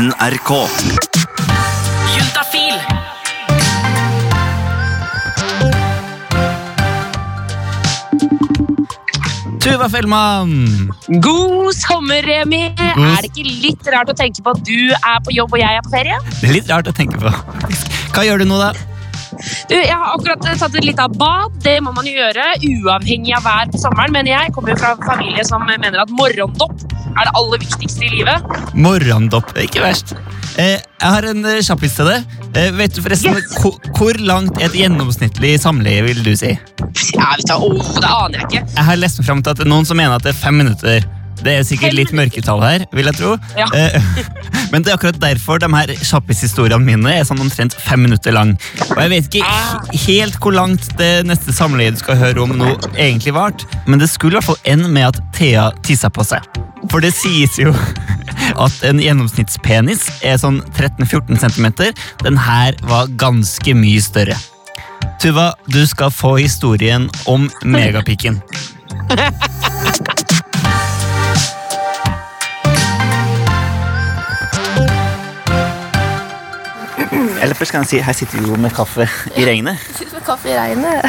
NRK. Juntafil. Tuva Fellmann! God sommer, Remi. God- Er det ikke litt rart å tenke på at du er på jobb og jeg er på ferie? Det er litt rart å tenke på. Hva gjør du nå, da? Du, jeg har akkurat tatt et lite bad. Det må man jo gjøre, uavhengig av vær på sommeren. Men jeg kommer jo fra en familie som mener at morgendopp er det aller viktigste i livet. Morgendopp. Ikke verst. Eh, jeg har en eh, kjappis til det. Eh, vet du forresten Yes. hvor, hvor langt et gjennomsnittlig samleie vil du si? Ja, vet du, oh, det aner jeg ikke. Jeg har lest meg frem til at det er noen som mener at det er fem minutter. Det er sikkert litt mørketall her, vil jeg tro. Ja. Eh, men det er akkurat derfor de her kjappishistoriene mine er sånn omtrent fem minutter lang. Og jeg vet ikke Ah. helt hvor langt det neste samleiet du skal høre om nå egentlig vart, men det skulle i hvert fall ende med at Thea tissa på seg. For det sies jo at en gjennomsnittspenis er sånn 13-14 cm. Den her var ganske mye større. Tuva, du skal få historien om megapikken. Eller først kan jeg si, her sitter vi jo med kaffe i regnet. Sitter med kaffe i regnet.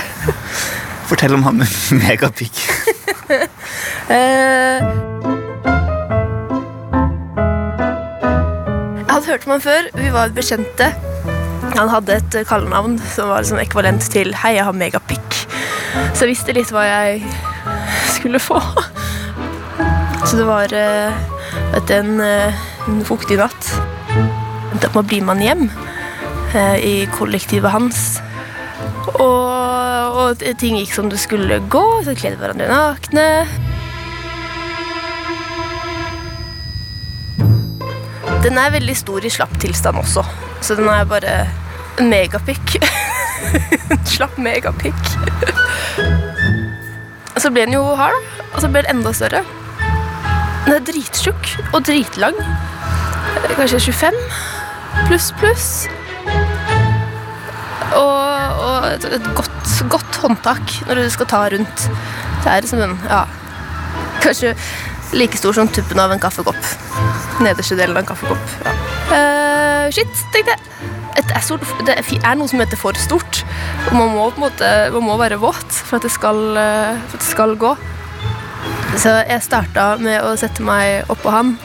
Fortell om han med megapikk. Eh, jeg hadde hørt om han før. Vi var bekjente. Han hadde et kallenavn som var liksom ekvalent til 'Hei, jeg har megapikk'. Så jeg visste litt hva jeg skulle få. Så det var eh, vet en, eh, en fuktig natt. Da må bli man hjem i kollektivet hans. Og, og ting gikk som det skulle gå. Så kledde hverandre nakne. Den er veldig stor i slapp tilstand også, så den er bare megapikk. Slapp megapikk. Så ble den jo hard, da. Og så ble den enda større. Den er drittjukk og dritlang. Kanskje 25 pluss, pluss. Og, og et, godt, godt håndtak når du skal ta rundt. Det er som en ja, Kanskje like stor som tuppen av en kaffekopp. Nederste delen av en kaffekopp. Ja. Uh, shit, tenkte jeg. Er, stort, det er noe som heter for stort. Og man må, på en måte, man må være våt for at det skal, eh, for at det skal gå. Så jeg starta med å sette meg oppå han,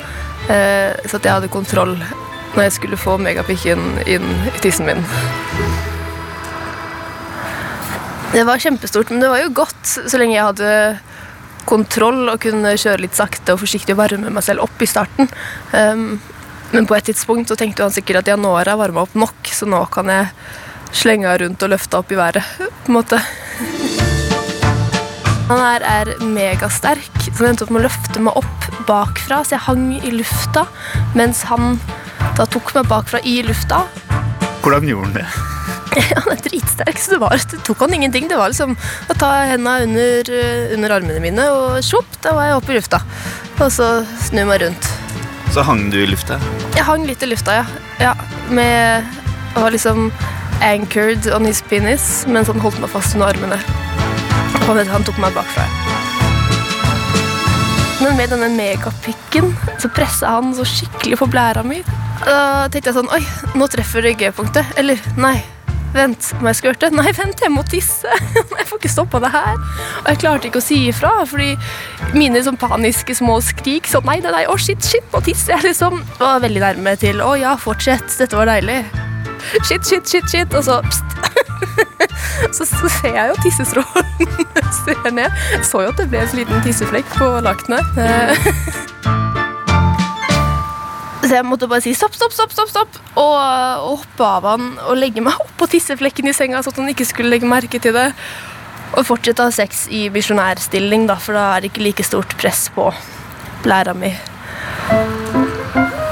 eh, så at jeg hadde kontroll når jeg skulle få megapikken inn i tissen min. Det var kjempestort, men det var jo godt så lenge jeg hadde kontroll og kunne kjøre litt sakte og forsiktig og varme meg selv opp i starten. Um, men på et tidspunkt så tenkte han sikkert at ja, nå har jeg varma opp nok, så nå kan jeg slenge rundt og løfte opp i været. på en måte. Han her er megasterk, så han endte opp med å løfte meg opp bakfra, så jeg hang i lufta, mens han da tok meg bakfra i lufta. Hvordan gjorde han det? Han er dritsterk, så det, var, det tok han ingenting. Det var liksom å ta henda under, eh, under armene mine, og sjopp, da var jeg oppe i lufta. Og så snu meg rundt. Så hang du i lufta. Jeg hang litt i lufta, ja. ja med Jeg var liksom anchored on his penis, mens han holdt meg fast under armene. Og han tok meg bakfra. Men med denne megapikken så pressa han så skikkelig på blæra mi. Da tenkte jeg sånn Oi, nå treffer det G-punktet. Eller nei. Vent, må jeg skvørte? Nei, vent, jeg må tisse. Jeg får ikke stoppa det her. Og jeg klarte ikke å si ifra, fordi mine sånn paniske små skrik sånn Nei, nei, nei, å shit, shit, nå tisser jeg, liksom. Var veldig nærme til Å ja, fortsett, dette var deilig. Shit, shit, shit, shit. Og så pst. Så, så ser jeg jo tissestrålen. Ser ned. Så jo at det ble en liten tisseflekk på lakenet. Så jeg måtte bare si stopp, stopp, stopp, stopp, stopp og, og hoppe av han og legge meg oppå tisseflekken i senga, sånn at han ikke skulle legge merke til det. Og fortsette å ha sex i misjonærstilling, da, for da er det ikke like stort press på blæra mi.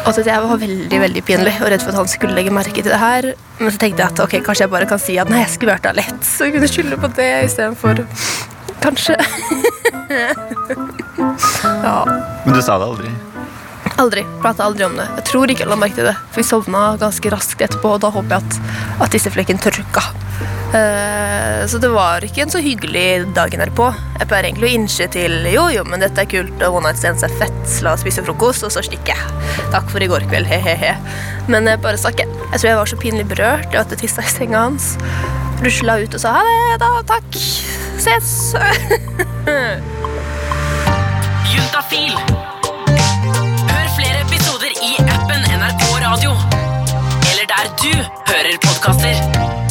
Og så jeg var veldig veldig pinlig og redd for at han skulle legge merke til det her. Men så tenkte jeg at ok, kanskje jeg bare kan si at nei, jeg skulle vært der lett, så jeg kunne skylde på det istedenfor kanskje. ja. Men du sa det aldri. Aldri. Prata aldri om det. Jeg tror ikke jeg la merke til det. For vi sovna ganske raskt etterpå, og da håper jeg at, at tisseflekken tørka. Uh, så det var ikke en så hyggelig dagen herpå. Jeg pleier egentlig å innse til jo, jo, men dette er kult, og one night stands er fett, la oss spise frokost, og så stikker jeg. Takk for i går kveld, he-he-he. Men jeg bare stakk, jeg. Jeg tror jeg var så pinlig berørt av at jeg tissa i senga hans. Rusla ut og sa ha det, da, takk. Ses. der du hører podkaster.